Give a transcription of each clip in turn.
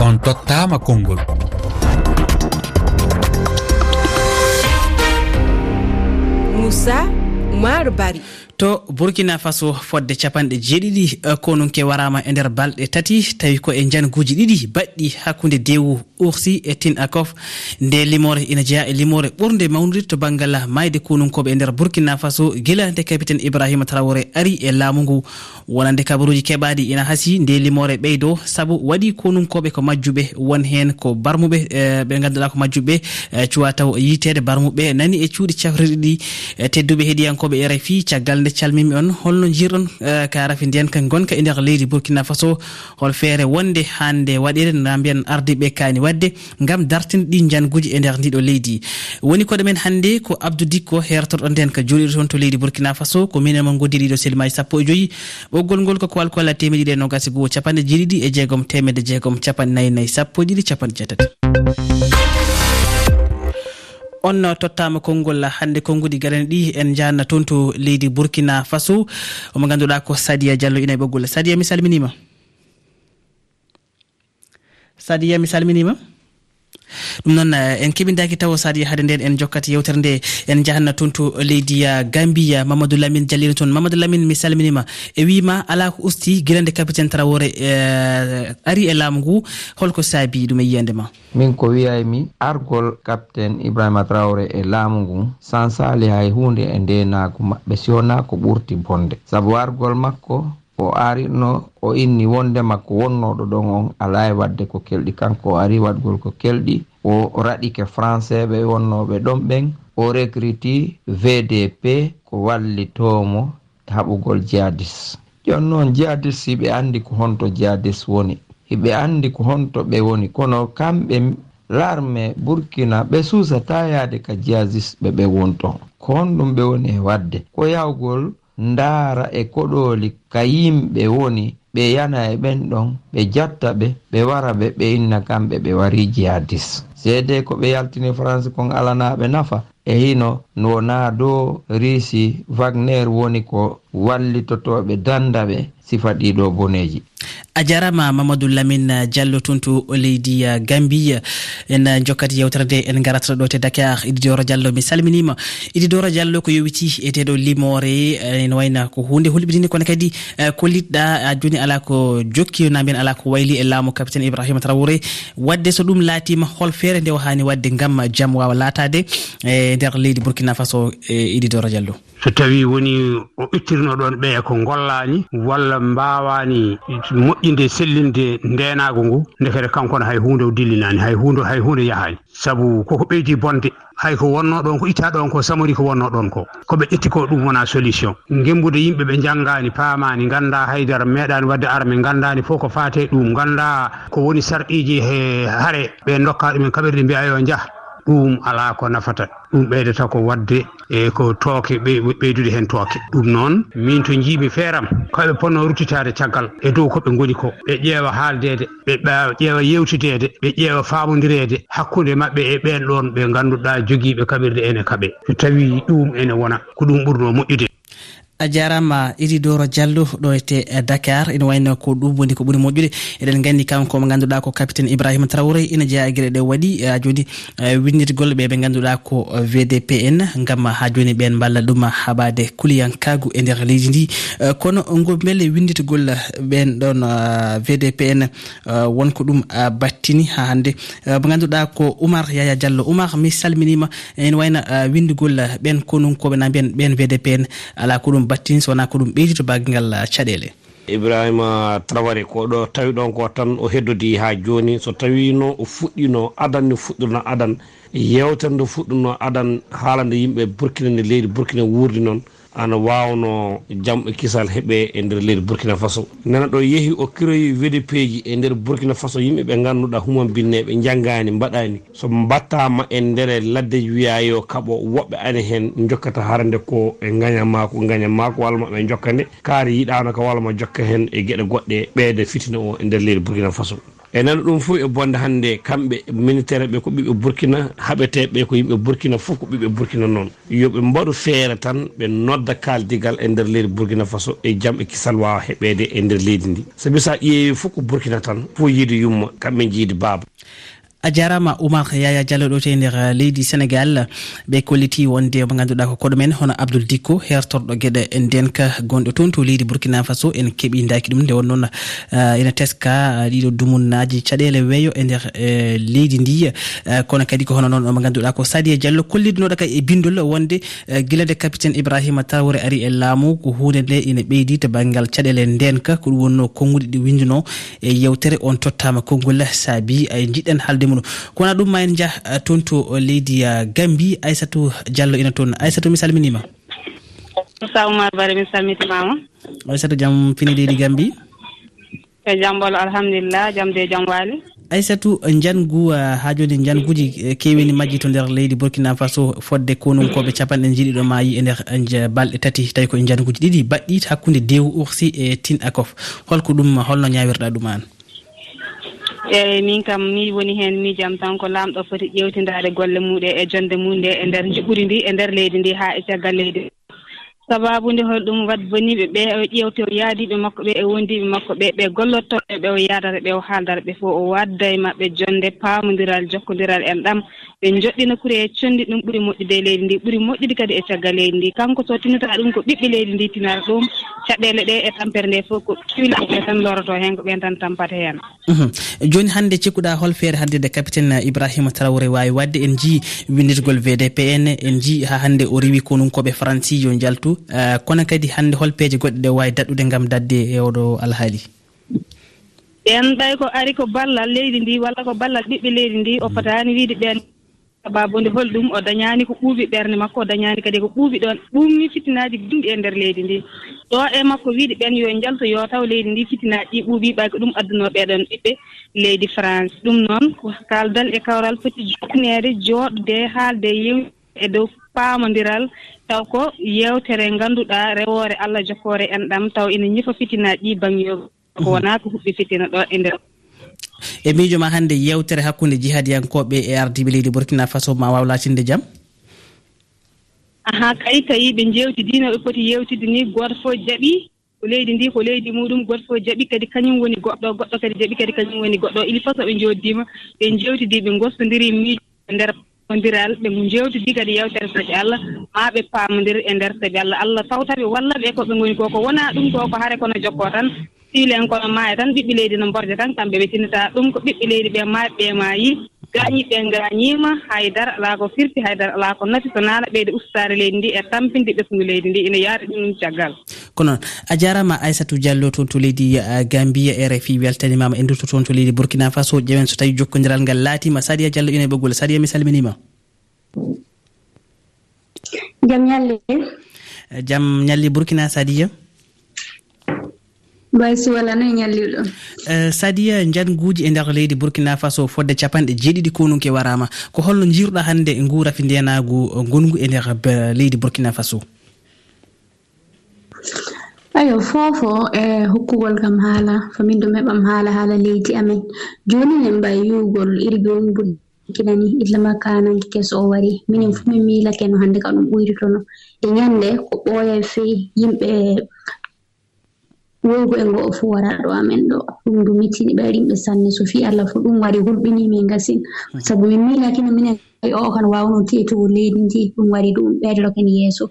on tottama konngol. Moussa maro bari. To burkina faso fodde capanɗe jeeɗiɗi eh, konunke warama e nder balɗe tati tawi ko e janguji ɗiɗi baɗɗi hakkude dewu ursi e tin akof nde limore ina jeeya e limore ɓurde mawnude to banggal mayde kununkoɓe e nder burkina faso. Guila nde capitaine ibrahima trawore ari e laamu ngu. Wonande kabaruji keɓaɗi ina hasi. Nde limore ɓeydo saabu waɗi konunkoɓe ko majjuɓe won hen ko barmuɓe e, ɓe ganduɗa ko majjuɓe e, cuwa taw yitede barmuɓe. Nani e cuuɗi cafrirɗi ɗi e, tedduɓe heeɗiyankoɓe rfi caggal nde calmimi on. Holno jirɗon ka rafi ndiyan ka gonka e nder leydi burkina faso. Hol feere wonde hande waɗire na mbiyan ardiɓe kani wadde gam dartinde ɗi janguji e nder ndiɗo leydi. Woni koɗo men hannde ko abdou dikko hertorɗo nden ko joliri toon to leydi burkina faso ko minen mon goddi ɗiɗo selimaji sappo e joyyi ɓoggol ngol ko koalkolla temeɗe ɗiɗi e nogasi e goho capanɗe jeeɗiɗi e jeegom temedde jeegom capanɗe nayi nayyi sappo e ɗiɗi capanɗe jeetati. On tottama konngol hannde konngudi galane ɗi en janna toon to leydi burkina faso. Omo ganduɗa ko sadia diallo ina e ɓoggol. Sadia mi salminima. sadiya mi salminima. Ɗum noon eh, en keɓidaki taw sadi haade nden en jokkati yewtere nde en jahanna toon to leydi gambiya mamadou lamine diallino toon. Mamadou lamine mi salminima. E wima ala ko usti guilande capitaine traore eh, ari e laamu ngu holko saabi ɗum e yiyande ma. Min ko wiyaymi argol capitaine ibrahima traore e laamu ngu sansali hay hunde e ndenago e maɓɓe siwona ko ɓurti bonde. Saabu argol makko o arino o inni wonde makko wonnoɗo ɗon on ala e wadde ko kelɗi kanko o ari waɗgol ko kelɗi o raɗike français ɓe wonnoɓe ɗon ɓen o recruti vdp ko wallitomo haɓugol jihadis. Jon noon jihadis hiɓe andi ko honto jihadis woni. Hiɓe andi ko honto ɓe woni. Kono kamɓe larme burkina ɓe suusata yaade ka jihadis ɓe ɓe wonton ko honɗum ɓe woni e wadde. Ko yawgol ndaara e koɗooli ka yimɓe woni ɓe yana e ɓen ɗon ɓe jatta ɓe ɓe wara ɓe ɓe inna kamɓe ɓe wari jihadis seede ko ɓe yaltini france kon alanaɓe nafa e hino wona dow risi wagner woni ko wallitotoɓe danda ɓe sifa ɗiɗo boneji. A jarama mamadou lamine diallo tuntu leydi gambi en jokkati yewtere nde en garata ɗo te dakar ididoro diallo mi salminima. Ididoro diallo ko yowiti e teɗo limore ene wayna ko hunde hulɓidini kono kadi eh, ko liɗɗa joni ala ko jokki na mbiyen ala ko wayli e laamu capitaine ibrahima trawouré wadde so ɗum laatima hol feere nde o hani wadde gam jaam wawa laatade e nder leydi burkina faso e idido radiallo so tawi woni o ittirno ɗon ɓeya e ko gollani walla mbawani moƴƴinde sellinde ndenago ngu nde kadi kankone hay hunde o dillinani hay hunde hay hunde yahani saabu koko ɓeydi bonde hay ko wonno ɗon ko itta ɗon ko samori ko wonno ɗon ko koɓe ƴetti ko ɗum wona solution. Gembude yimɓe ɓe janggani paamani ganda haydara meeɗani wadde arme gandani fof ko fate ɗum ganda ko woni sarɗiji e haare ɓe dokka ɗumen kaɓirɗe mbiya yo jaah ɗum ala ko nafata. Ɗum ɓeydata ko wadde e ko tooke ɓeydude hen tooke. Ɗum noon min to jiimi feeram koɓe ponno ruttitade caggal e dow koɓe goni ko. Ɓe ƴeewa haaldede ɓe ƴeewa yewtidede ɓe ƴeewa famodirede hakkude maɓɓe e ɓen ɗon ɓe ganduɗa joguiɓe kaɓirɗe ene kaɓe. So tawi ɗum ene wona ko ɗum ɓurno moƴƴude. a jarama iridoro diallo ɗo ete eh, dakar. Ina wayno ko ɗum woni ko ɓuuri moƴƴude. Eɗen gandi kanko mo ganduɗa ko capitaine ibrahima traore ina jeeya e gueɗe ɗe waɗi eh, ha joni eh, windirgol ɓe ɓe ganduɗa ko vdpn gam ha joni ɓen balla ɗum haɓade kuliyankagu e nder leydi ndi. Kono gombele windirgol ɓen ɗon vdpn wonko ɗum battini ha hande mo ganduɗa ko oumar yaya diallo. Oumar mi salminima ene wayno windugol ɓen konunkoɓe na mbiyen ɓen vdpn ala ko ɗum ɗum battin sowona ko ɗum ɓeydi to baggal caɗele. Ibrahima trawaré ko ɗo tawi ɗon ko tan o heddodi ha joni so tawino o fuɗɗino adan no fuɗɗirno adan yewtere nde fuɗɗirno adan haalande yimɓe burkina nde leydi burkina wuurdi noon. ana wawno jaam e kisal heeɓe e nder leydi burkina faso. Nana ɗo yeehi o kiroyi wdp ji e nder burkina faso. Yimɓe ɓe ganduɗa humambinneɓe janggani mbaɗani so mbattama e nder ladde wiyayo kaɓo woɓɓe ani hen jokkata harande ko e gañamako gañamako gañama ko walma ɓe jokkande kaari yiɗano ko walma jokka hen e gueɗe goɗɗe ɓeyde fitina o e nder leydi burkina faso. e nana ɗum fof e bonde hannde kamɓe militaire ɓe ko ɓiɓɓe burkina haɓeteɓe ko yimɓe burkina fof ko ɓiɓɓe burkina noon. Yoɓe mbaɗu feere tan ɓe nodda kaldigal e nder leydi burkina faso e jaam e kisal wawa heɓede e nder leydi ndi. Saabi sa ƴeewi fof ko burkina tan fof yiide yumma kamɓe jiidi baaba. a jarama oumar yaya diallo ɗo te nder uh, leydi sénégal ɓe kolliti wonde mo ganduɗa ko koɗo men hono abdoul dikko hertorɗo gueɗe ndenka gonɗo toon. To leydi bourkina faso en keeɓi daki ɗum nde won noon uh, ene teska uh, ɗiɗo dumunnaji caɗele weeyo e nder leydi ndi. Kono kadi ko hono noon mo ganduɗa ko sadia diallo kollidnoɗo kay e bindol wonde guila de capitaine ibrahima tawre ari e laamu ko hunde nde ene ɓeydi to banggal caɗele ndenka ko ɗum wonno konnguɗi ɗi winduno e yewtere on tottama konngol saabi ay e jiɗɗen haalde ɗum ɗo kono ɗum ma en jaah toon to uh, leydi uh, gambi aissatou diallo ina toon. Aissatou mi salminima. Moussa oumar bare mi salmitimama. Aissatou jaam fini leydi gambi? E jaam ɓolo alhamdulillah jaam de jaam waali. Aissatou uh, jangu ha joni janguji kewini majji to nder leydi burkina faso fodde konunkoɓe capanɗe jiɗiɗo maayi e nder balɗe tati. Tawi koye janguji ɗiɗi baɗɗit hakkude dewu oursi e tin akof holko ɗum holno ñawirɗa ɗum an eyyi min kam mi woni hen miijam tan ko laamɗo foti ƴewtidade golle muɗe e jonde mum nde e nder juɓɓudi ndi e nder leydi ndi ha e caggal leydi sababu sababude holɗum wat boniɓe ɓe o ƴewte o yaadiɓe makko ɓe e wondiɓe makko ɓe ɓe gollottoɓe ɓe o yadata ɓe o haaldata ɓe fof o wadda e maɓɓe jonde paamodiral jokkodiral en ɗam ɓe joɗɗina kuri e condi ɗum ɓuuri moƴƴude e leydi ndi ɓuuri moƴƴude kadi e caggal leydi ndi. Kanko so tinata ɗum ko ɓiɓɓe leydi ndi tinata ɗum caɗele ɗe e tampere nde fof ko kiwilaɓe tan loroto hen ko ɓen tan tampata hen. Uhm. Joni hannde cikkuɗa hol feere haddede capitaine ibrahima trawre wawi wadde en jii windirgol vdpn en jii ha hannde o rewi konum koɓe franci yo jaltu uh, kono kadi hannde hol peeje goɗɗe ɗe wawi daɗɗude gam dadde e oɗo alhaali? Ɓen ɓay ko ari ko ballal leydi ndi walla ko ballal ɓiɓɓe leydi ndi o mm. fotani wiide ɓen. Sababude holɗum o dañani ko ɓuuɓi ɓerde makko o dañani kadi ko ɓuuɓi ɗon ɓumni fitinaji gunɗi e nder leydi ndi. Ɗo e makko wiide ɓen yo jalto yo taw leydi ndi fitinaji ɗi ɓuuɓi ɓay ko ɗum adduno ɓeɗon ɓiɓɓe leydi france. Ɗum noon ko kaldal e kawral foti jokkunede jooɗode haalde yew e dow paamodiral taw ko yewtere ngannduɗaa rewoore allah jofoore en ɗam taw ina ñifa fitinaaji ɗi baŋnyoɓe ko mhm. wonaa ko huɓɓi fitina ɗo e nder. E miijo ma hannde yewtere hakkunde jihadiyankoɓe e ardiɓe leydi burkina faso ma waw latinde jaam ahan kay tawi ɓe jewtidino ɓe poti yewtide ni goto fof jaɓi ko leydi ndi ko leydi muɗum goto fof jaɓi kadi kañum woni goɗɗo goɗɗo kadi jaɓi kadi kañum woni goɗɗo. Ili fof so ɓe joddima ɓe jewtidi ɓe gostodiri miijo e nder fondiral ɓe jewtidi kadi yewtere sabi allah ma ɓe paamodir e nder sabi allah. Allah tawtaɓe walla ɓe koɓe goni ko ko wona ɗum ko ko haare kono jokko tan siilen kono maaya tan ɓiɓɓe leydi no mborde tan kamɓe ɓe tinata ɗum ko ɓiɓɓe leydi ɓe maaɓe ɓe maayi gañiɓe gañima haydara alaa ko firti haydara alaa ko nati so naana ɓeyde ustaade leydi ndi e tampinde ɓesndu leydi ndi ina yaari ɗum caggal. ko noon a jarama aissatou diallo toon to leydi euh, gambia rfi weltanimama e dutto toon to leydi bourkina faso ƴewen so tawi jokkodiral ngal laatima sadia diallo ina e ɓoggol. Sadia mi salminima. Jam ñalle euh, jam ñalli bourkina sadia? Baysi wala noye ñalliɗo. Euh, sadia janguji e nder leydi bourkina faso fodde capanɗe jeeɗiɗi konunke warama ko holno jiruɗa hannde e guurafi ndenagu gongu e nder leydi bourkina faso? ayo foofo e hokkugol kam haala famin ɗum heɓam haala haala leydi amen. Joni en mbawi yi'ugol iri gonngol kinani illama kananke keso o wari. Minen fu min miilake no hannde ka ɗum ɓuyritono e ñande ko ɓooya fey yimɓe woygo e ngo o fuu wara ɗo amen ɗo. Ɗum dumitini ɓerimɓe sanne so fi allah fo ɗum wari hulɓinimin gasin sabu min miilakino minen o kan wawno tiyetugo leydi ndi ɗum wari ɗum ɓeydoɗo ken yeeso.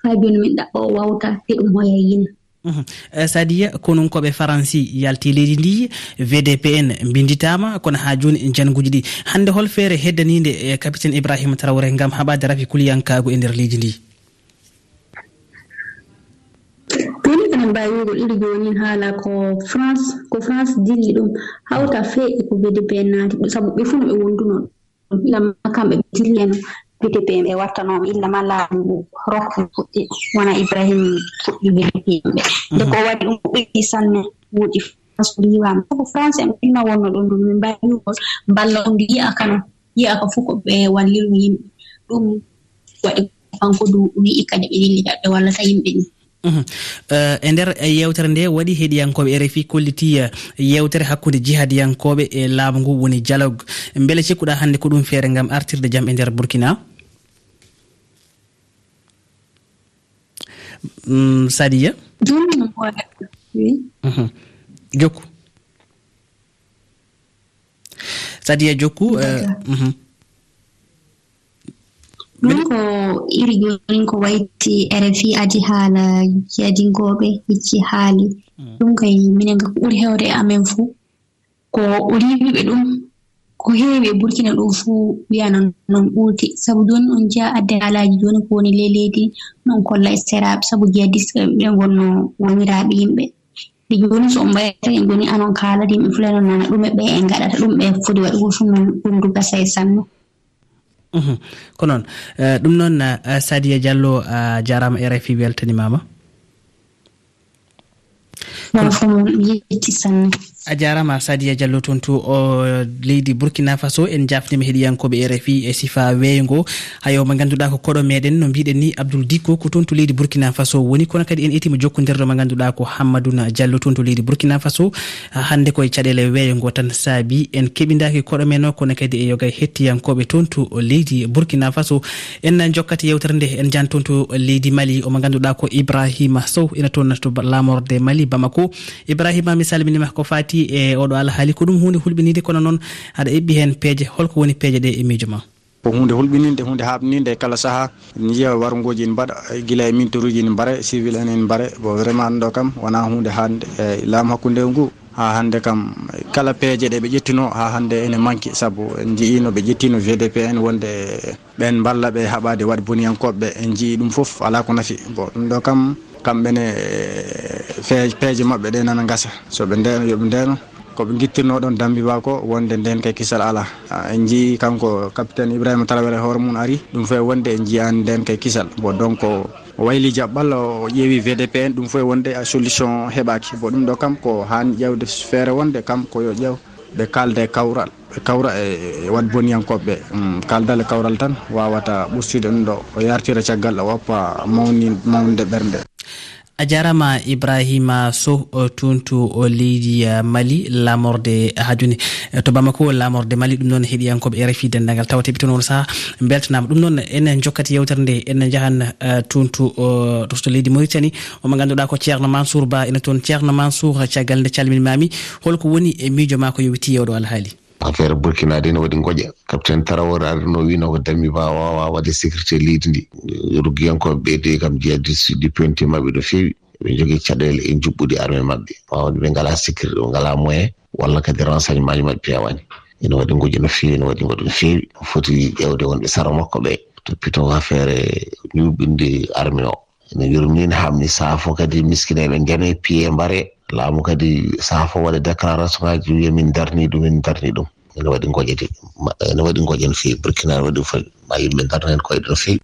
Faa joni min ɗaɓɓa o wawta te ɗum hoya yina. Mhm. Eh, sadia konon koɓe faransi yalti leydi ndi vdpn binditama kono ha joni janguji ɗi. Hande hol feere heddanide e eh, capitaine ibrahima trawre gam haɓade rafi kuliyankago e nder leydi ndi? Ɗum ene mbawi wigo iri joni haala ko france ko france dilli ɗum hawta fee e ko vdpn naati. Sabu ɓe fuu no ɓe wonduno ɗum ilamma kamɓe ɓe dilleno pdp ɓe wattanooma illa ma laamu rok fuɗɗi wona ibrahim fuɗɗi welefi yimɓe mhm. nde ko waɗi ɗum ɓeɗi sanne wuuɗi france liwama ko france en inna wonno ɗum ɗum min mbawi balla mballa ɗum yi'a kano yi'a ka fof ko ɓe wallirmi yimɓe. Ɗum waɗi kanko du wi'i kadi ɓe dillita ɓe wallata yimɓe ɗi. Mhm. Eh, e nder yewtere nde waɗi heeɗiyankoɓe rfi kolliti eh, yewtere hakkude jihadiyankoɓe e laamu ngu woni dialogue. Beele cikkuɗa hannde ko ɗum feere gam artirde jaam e nder burkina. Mm, sadia? Mhm. Jokku. Sadia jokku eh, mhm. ɗum ko iri joni ko wayti rfi aji haala yadingooɓe hicci haali. Mm. Ɗum kay minen ka ko ɓuri hewde e amen fuu. Ko o riwiɓe ɗum ko heewi e burkina ɗo fuu wiyanon non ɓuuti. Sabu joni on jeya adde haalaji joni ko woni ley leydi non kolla e seraaɓe sabu jeya dis eh, ɓe wonno woniraaɓe yimɓe. Nde joni so on mbayata en ngoni anon kaalata yimɓe fulano nana ɗume ɓe en gaɗata ɗum ɓe foti waɗugo fu non ɗum du gasa e sanno uhuh. ko noon eh, ɗum noon eh, sadia diallo a jarama e rfi weltanimama. Non fo mon yetti sanne. a jarama sadia diallo toon to o leydi burkina faso en jafnima e heeɗiyankoɓe e rfi e sifa weyogo hayo mo ganduɗa ko koɗo meɗen no mbiɗen ni abdoul dikko ko toon to leydi burkina faso. Woni kono kadi en etima jokkodirɗo mo ganduɗa ko hammadouna diallo toon to leydi burkina faso. Hande koye caɗele weyogo tan saabi en keɓidaki koɗo men o kono kadi e yoga hettiyankoɓe toon to leydi burkina faso. En jokkati yewtere nde en jan toon to leydi mali. Omo ganduɗa ko ibrahima sow ina toon to lamorde mali bamako. Ibrahima mi salminima ko fati nati e oɗo alhaali ko ɗum hunde hulɓinide kono noon aɗa eɓɓi hen peeje holko woni peeje ɗe e miijo ma. Ko hunde hulɓininde hunde haɓninde kala saaha en jiiya wargoji ene mbaɗa guila e mintoruji ene mbare civil en en mbare bon vraiment ɗo kam wona hunde hande e laamu hakkude ngu ha hande kam kala peeje ɗe ɓe ƴettino ha hande ene manque saabu en jiino ɓe ƴettino vdp en wonde ɓen balla ɓe haɓade waɗ boniyankoɓeɓe en jii ɗum foof ala ko nafi. Bon ɗum ɗo kam kamɓene peeje mabɓe ɗe nana gasa soɓe ndeno yooɓe ndeno koɓe guittirno ɗon dambiba ko wonde nden kay kisal ala ah, en jii kanko capitaine ibrahima tarawere hoore mum ari ɗum fof e wonde en jiyani nden kay kisal. Bon donc wayli jaɓɓal o ƴeewi vdp en ɗum fof e wonde solution heɓaki bo ɗum ɗo kam ko hani ƴewde feere wonde kam ko yo ƴeew ɓe kalda e kawral. Ɓe kawra e, e wat boniyankoɓeɓe hmm, kaldal e kawral tan wawata ɓustude ɗum ɗo. O yartira caggal o woppa mawni mawnude ɓernde. a jarama ibrahima sow tuntu o leydi eh, mali lamorde eh, hajune eh, to bamako lamorde mali ɗum noon heeɗiyankoɓe e rfi dendagal tawa teɓi toon on saaha beltanama ɗum noon enen jokkati yewtere nde enen jahan tuntu to leydi mauritanie omo ganduɗa ko ceerno mansour ba ene toon ceerno mansour caggal nde calminmami holko woni e miijo ma ko yowiti yewɗo alhaali. affaire burkina de ne waɗi goƴa capitaine tarawore arino wino ko dammi ba wawa wadde sécurité leydi ndi. Ruggiyankoɓe ɓeyde kam jeeya di penti mabɓe no fewi ɓe jogii caɗele e juɓɓudi armé maɓɓe. Wawde ɓe ngala sécurité ɗo ngalaa moyen walla kadi renseignement ji maɓɓe pewani ene waɗi goƴa no fewi ene waɗi goɗo no fewi foti ƴewde wonɓe sara makko ɓe. Toppito affaire ñurɓinde armé o. Ene yurmini hamni saafo kadi miskineɓe ngene piye mbare. laamu kadi saha fof waɗa déclaration ngaji wiya min darni ɗum min darni ɗum. Ene waɗi goƴede ene waɗi goƴe no feewi burkina ne waɗi ma yimɓe darna hen koyɗe no fewi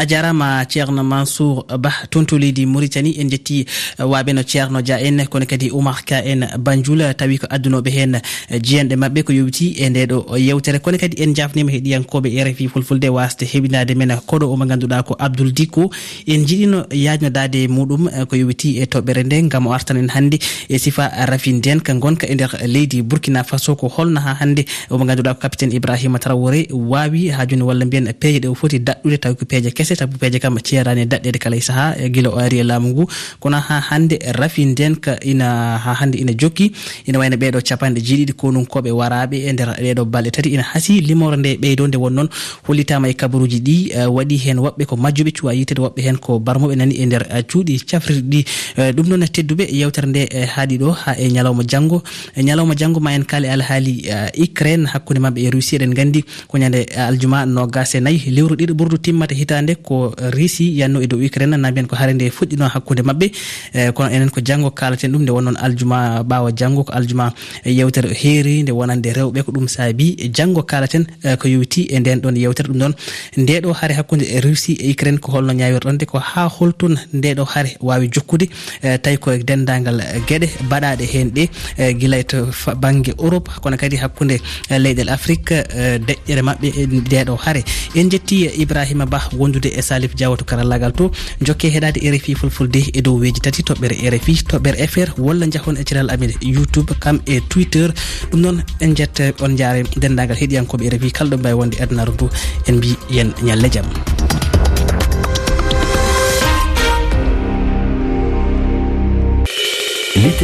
a jarama ceerno mansour ba toon to leydi mauritanie en jetti uh, waaɓe no ceerno dia en kono kadi oumar ka en bandiul uh, tawi ko addunoɓe hen uh, jiyanɗe mabɓe ko yowiti e nde ɗo yewtere. Kono kadi en jafnima heeɗiyankoɓe rfi fulfulde wasde heɓinade men koɗo omo ganduɗa ko abdoul dikko en jiɗino yajnodade muɗum ko yowiti e toɓɓere nde gam o artan en hannde e sifa rafinden ka gonka e nder leydi burkina faso ko holno ha hannde omo ganduɗa ko capitaine ibrahima tarawore wawi ha joni walla mbiyen e peeje ɗe o foti daɗɗude tawi ko peeje kese tabu peeje kam ceerani e daɗɗede kala e saaha e guila o ari e laamu ngu. Kono ha hannde rafi nden ka ina ha hannde ina jokki ina wayno ɓeeɗo capanɗe jeeɗiɗi konunkoɓe waraɓe e nder ɗeɗo balɗe tati. Ina hasi limore nde ɓeydo nde won noon hollitama e kabaruji ɗi e waɗi hen woɓɓe ko majjuɓe cuwa yitede woɓɓe hen ko barmoɓe nani e nder cuuɗi cafrirɗi ɗum noon tedduɓe yewtere nde haaɗi ɗo ha e ñalawma janggo ñalawma janggo ma en kaali alhaali ukraine hakkude mabɓe e russie eɗen gandi ko ñande aljuma noga nogas e nayyi lewru ɗiɗi ɓurdu timmata hitande ko riisi yanno e dow ukraine. Na mbiyen ko haare nde fuɗɗino hakkude mabɓe e, kono enen ko janggo kalaten ɗum nde wonnoon aljuma ɓawa janggo ko aljuma yewtere heeri nde wonande rewɓe ko ɗum saabi janggo kalaten e, ko yowiti e nden ɗon yewtere ɗum ɗon. Ndeɗo haare hakkude e russie e ukraine ko holno ñawirɗonde ko ha holtun ndeɗo haare wawi jokkude tawi ko dendagal gueɗe baɗaɗe hen ɗe guilay to banggue europe. Kono kadi hakkude leyɗel afrique deƴƴere mabɓe ndeɗo haare en jetti ibrahima ba wondude e salif diawa to karallagal to. Jokke heɗade rfi fulfulde e dow weji tati toɓɓere rfi toɓɓere fr walla jahon e ciral amin youtube kam e twitter. Ɗum noon en jett on jaare dendagal heeɗiyankoɓe rfi kala ɗo mbawi wonde adnaru ndu en mbi yen ñalle jaam